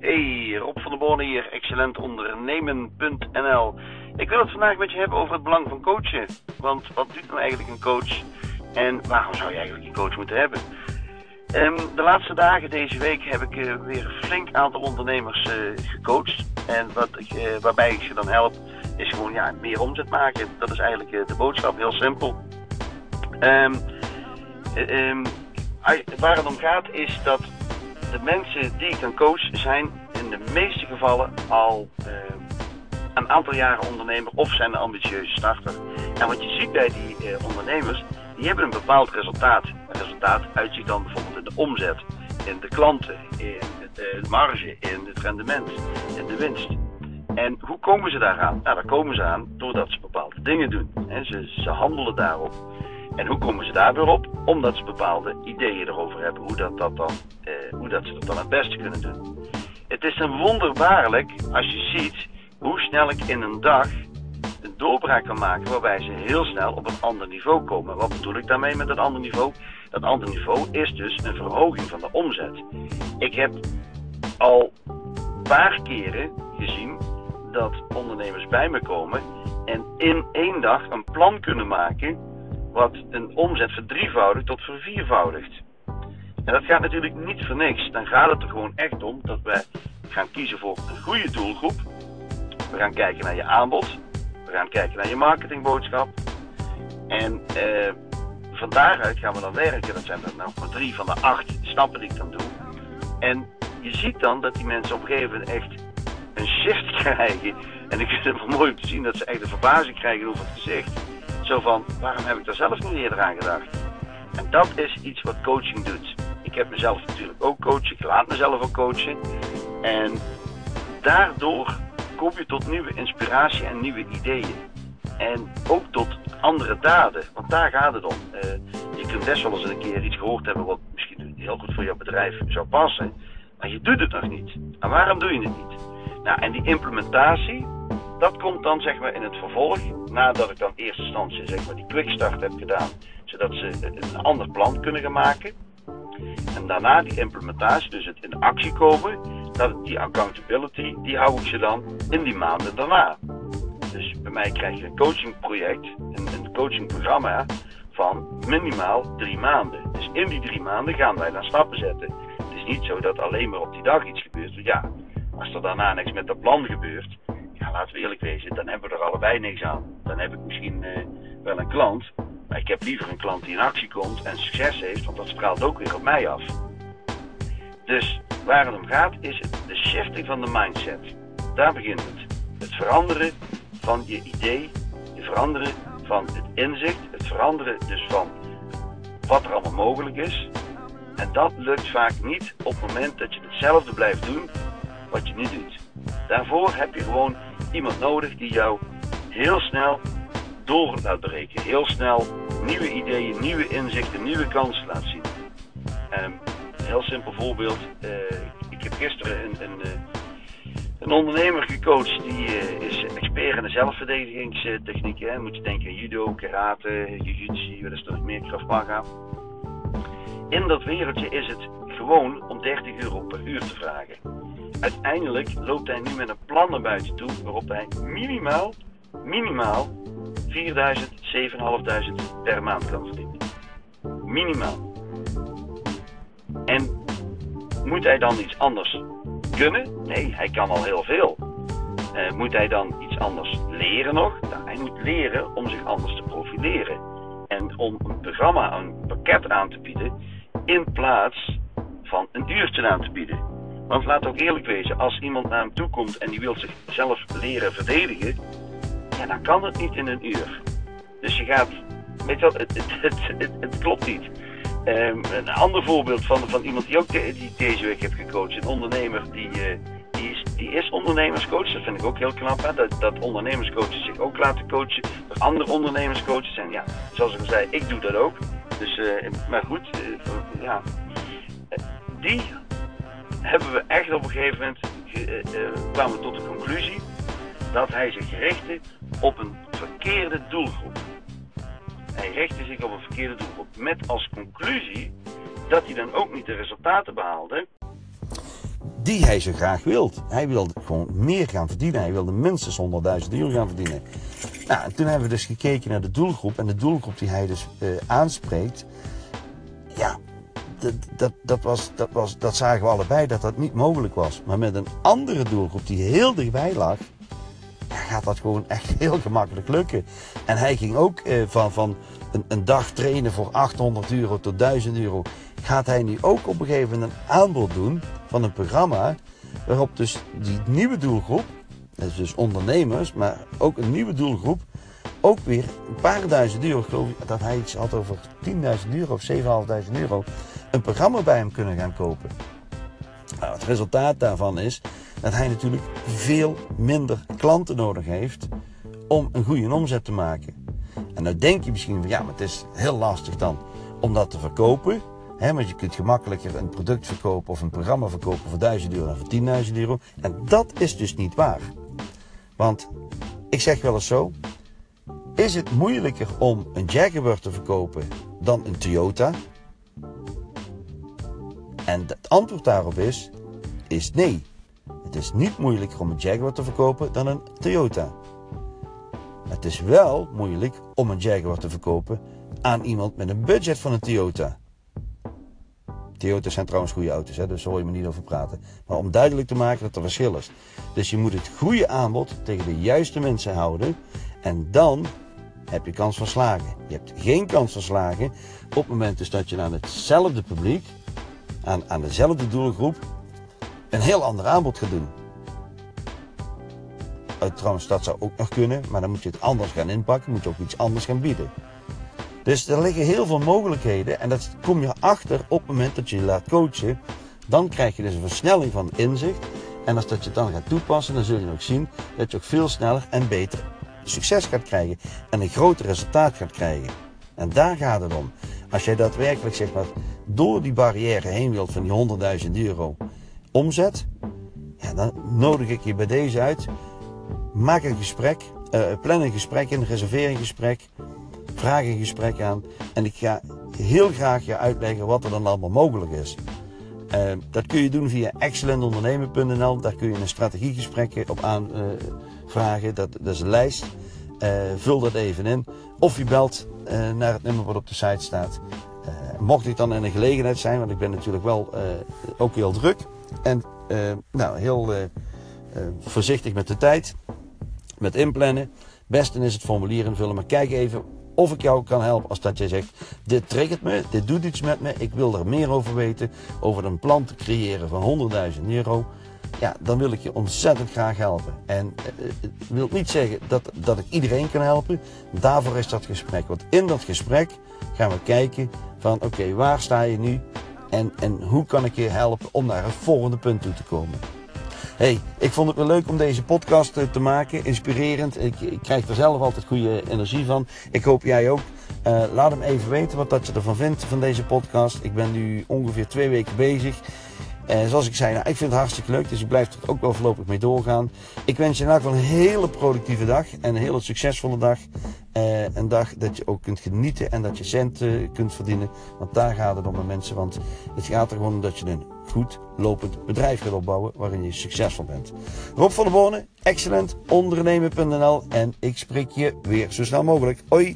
Hey, Rob van der Borne hier, excellentondernemen.nl. Ik wil het vandaag met je hebben over het belang van coachen. Want wat doet nou eigenlijk een coach en waarom zou je eigenlijk een coach moeten hebben? Um, de laatste dagen deze week heb ik uh, weer een flink aantal ondernemers uh, gecoacht. En wat uh, waarbij ik ze dan help, is gewoon ja, meer omzet maken. Dat is eigenlijk de boodschap, heel simpel. Um, um, waar het om gaat is dat de mensen die ik dan coach zijn in de meeste gevallen al uh, een aantal jaren ondernemer of zijn een ambitieuze starter. En wat je ziet bij die uh, ondernemers, die hebben een bepaald resultaat. Het resultaat uitziet dan bijvoorbeeld in de omzet, in de klanten, in de marge, in het rendement, in de winst. En hoe komen ze daaraan? Nou, daar komen ze aan doordat ze bepaalde dingen doen. En ze, ze handelen daarop. En hoe komen ze daar op? Omdat ze bepaalde ideeën erover hebben hoe, dat, dat dan, eh, hoe dat ze dat dan het beste kunnen doen. Het is een wonderbaarlijk als je ziet hoe snel ik in een dag een doorbraak kan maken waarbij ze heel snel op een ander niveau komen. Wat bedoel ik daarmee met dat ander niveau? Dat ander niveau is dus een verhoging van de omzet. Ik heb al een paar keren gezien dat ondernemers bij me komen en in één dag een plan kunnen maken wat een omzet verdrievoudigt tot verviervoudigt. En dat gaat natuurlijk niet voor niks. Dan gaat het er gewoon echt om dat wij gaan kiezen voor een goede doelgroep. We gaan kijken naar je aanbod. We gaan kijken naar je marketingboodschap. En eh, van daaruit gaan we dan werken. Dat zijn er nou maar drie van de acht stappen die ik dan doe. En je ziet dan dat die mensen op een gegeven moment echt een shift krijgen. En ik vind het wel mooi om te zien dat ze echt een verbazing krijgen over het gezicht. Zo van, waarom heb ik daar zelf niet eerder aan gedacht? En dat is iets wat coaching doet. Ik heb mezelf natuurlijk ook coachen, ik laat mezelf ook coachen. En daardoor kom je tot nieuwe inspiratie en nieuwe ideeën. En ook tot andere daden, want daar gaat het om. Uh, je kunt best wel eens een keer iets gehoord hebben wat misschien heel goed voor jouw bedrijf zou passen, maar je doet het nog niet. En waarom doe je het niet? Nou, en die implementatie, dat komt dan zeg maar in het vervolg, nadat ik dan eerste instantie zeg maar die quickstart heb gedaan, zodat ze een ander plan kunnen gaan maken. En daarna die implementatie, dus het in actie komen, dat die accountability, die hou ik ze dan in die maanden daarna. Dus bij mij krijg je een coachingproject, een, een coachingprogramma van minimaal drie maanden. Dus in die drie maanden gaan wij dan stappen zetten. Het is niet zo dat alleen maar op die dag iets gebeurt. Ja, als er daarna niks met dat plan gebeurt, laten we eerlijk wezen, dan hebben we er allebei niks aan. Dan heb ik misschien uh, wel een klant, maar ik heb liever een klant die in actie komt en succes heeft, want dat straalt ook weer op mij af. Dus waar het om gaat is de shifting van de mindset. Daar begint het. Het veranderen van je idee, het veranderen van het inzicht, het veranderen dus van wat er allemaal mogelijk is. En dat lukt vaak niet op het moment dat je hetzelfde blijft doen wat je nu doet. Daarvoor heb je gewoon iemand nodig die jou heel snel door laat breken. Heel snel nieuwe ideeën, nieuwe inzichten, nieuwe kansen laat zien. Een heel simpel voorbeeld. Uh, ik heb gisteren een, een, uh, een ondernemer gecoacht die uh, is expert in de zelfverdedigingstechnieken. Moet je denken aan judo, karate, jiu-jitsu, wat is er nog meer, Krav Maga. In dat wereldje is het gewoon om 30 euro per uur te vragen. Uiteindelijk loopt hij nu met een plan naar buiten toe waarop hij minimaal, minimaal 4000, 7500 per maand kan verdienen. Minimaal. En moet hij dan iets anders kunnen? Nee, hij kan al heel veel. Uh, moet hij dan iets anders leren nog? Nou, hij moet leren om zich anders te profileren. En om een programma, een pakket aan te bieden, in plaats van een uurtje aan te bieden. Want laat ook eerlijk wezen, als iemand naar hem toe komt en die wil zichzelf leren verdedigen, ja, dan kan het niet in een uur. Dus je gaat, weet je wat, het, het, het, klopt niet. Um, een ander voorbeeld van, van iemand die ook die deze week heb gecoacht, een ondernemer die, uh, die, is, die is ondernemerscoach. Dat vind ik ook heel knap? Dat, dat ondernemerscoaches zich ook laten coachen door andere ondernemerscoaches. En ja, zoals ik al zei, ik doe dat ook. Dus, uh, maar goed, uh, ja. Die hebben we echt op een gegeven moment uh, kwamen we tot de conclusie dat hij zich richtte op een verkeerde doelgroep. Hij richtte zich op een verkeerde doelgroep. Met als conclusie dat hij dan ook niet de resultaten behaalde die hij zo graag wil. Hij wilde gewoon meer gaan verdienen. Hij wilde minstens 100.000 euro gaan verdienen. Nou, en toen hebben we dus gekeken naar de doelgroep. En de doelgroep die hij dus uh, aanspreekt, dat, dat, dat, was, dat, was, dat zagen we allebei dat dat niet mogelijk was. Maar met een andere doelgroep die heel dichtbij lag, gaat dat gewoon echt heel gemakkelijk lukken. En hij ging ook eh, van, van een, een, dag trainen voor 800 euro tot 1000 euro. Gaat hij nu ook op een gegeven moment een aanbod doen van een programma. Waarop dus die nieuwe doelgroep, dat is dus ondernemers, maar ook een nieuwe doelgroep, ook weer een paar duizend euro, geloof dat hij iets had over 10.000 euro of 7.500 euro, een programma bij hem kunnen gaan kopen. Nou, het resultaat daarvan is dat hij natuurlijk veel minder klanten nodig heeft om een goede omzet te maken. En dan denk je misschien van ja, maar het is heel lastig dan om dat te verkopen. Hè, want je kunt gemakkelijker een product verkopen of een programma verkopen voor 1000 euro dan voor 10.000 euro. En dat is dus niet waar. Want ik zeg wel eens zo: is het moeilijker om een Jaguar te verkopen dan een Toyota? En het antwoord daarop is, is nee. Het is niet moeilijker om een Jaguar te verkopen dan een Toyota. Het is wel moeilijk om een Jaguar te verkopen aan iemand met een budget van een Toyota. Toyota's zijn trouwens goede auto's, hè, dus daar hoor je me niet over praten. Maar om duidelijk te maken dat er verschil is. Dus je moet het goede aanbod tegen de juiste mensen houden. En dan heb je kans van slagen. Je hebt geen kans van slagen op het moment dus dat je aan hetzelfde publiek, aan, aan dezelfde doelgroep, een heel ander aanbod gaat doen. Uh, trouwens, dat zou ook nog kunnen, maar dan moet je het anders gaan inpakken, moet je ook iets anders gaan bieden. Dus er liggen heel veel mogelijkheden en dat kom je achter op het moment dat je je laat coachen. Dan krijg je dus een versnelling van inzicht. En als dat je het dan gaat toepassen, dan zul je ook zien dat je ook veel sneller en beter succes gaat krijgen. En een groter resultaat gaat krijgen. En daar gaat het om. Als jij daadwerkelijk zeg maar, door die barrière heen wilt van die 100.000 euro omzet, dan nodig ik je bij deze uit. Maak een gesprek, uh, plan een gesprek in, reserveer een gesprek, vraag een gesprek aan. En ik ga heel graag je uitleggen wat er dan allemaal mogelijk is. Uh, dat kun je doen via excellentondernemen.nl. Daar kun je een strategiegesprek op aanvragen. Uh, dat, dat, is een lijst. Uh, vul dat even in. Of je belt naar het nummer wat op de site staat. mocht ik dan in een gelegenheid zijn, want ik ben natuurlijk wel ook heel druk. En nou, heel voorzichtig met de tijd. Met inplannen. Beste is het formulier invullen. Maar kijk even of ik jou kan helpen als dat jij zegt, dit triggert me, dit doet iets met me, ik wil er meer over weten, over een plan te creëren van 100.000 euro. Ja, dan wil ik je ontzettend graag helpen. En uh, wil niet zeggen dat, dat ik iedereen kan helpen. Daarvoor is dat gesprek. Want in dat gesprek gaan we kijken van oké, waar sta je nu? En, en hoe kan ik je helpen om naar het volgende punt toe te komen? Hey, ik vond het wel leuk om deze podcast eh, te maken. Inspirerend. Ik, ik krijg er zelf altijd goede energie van. Ik hoop jij ook. Laat hem even weten wat dat je ervan vindt van deze podcast. Ik ben nu ongeveer twee weken bezig. En uh, zoals ik zei, nou, ik vind het hartstikke leuk. Dus ik blijf er ook wel voorlopig mee doorgaan. Ik wens je in elk geval een hele productieve dag. En een hele succesvolle dag. Uh, een dag dat je ook kunt genieten en dat je centen kunt verdienen. Want daar gaat het om met mensen. Want het gaat er gewoon om dat je een goed lopend bedrijf gaat opbouwen waarin je succesvol bent. Rob van der Bonen, excellent ondernemen.nl en ik spreek je weer zo snel mogelijk. Hoi!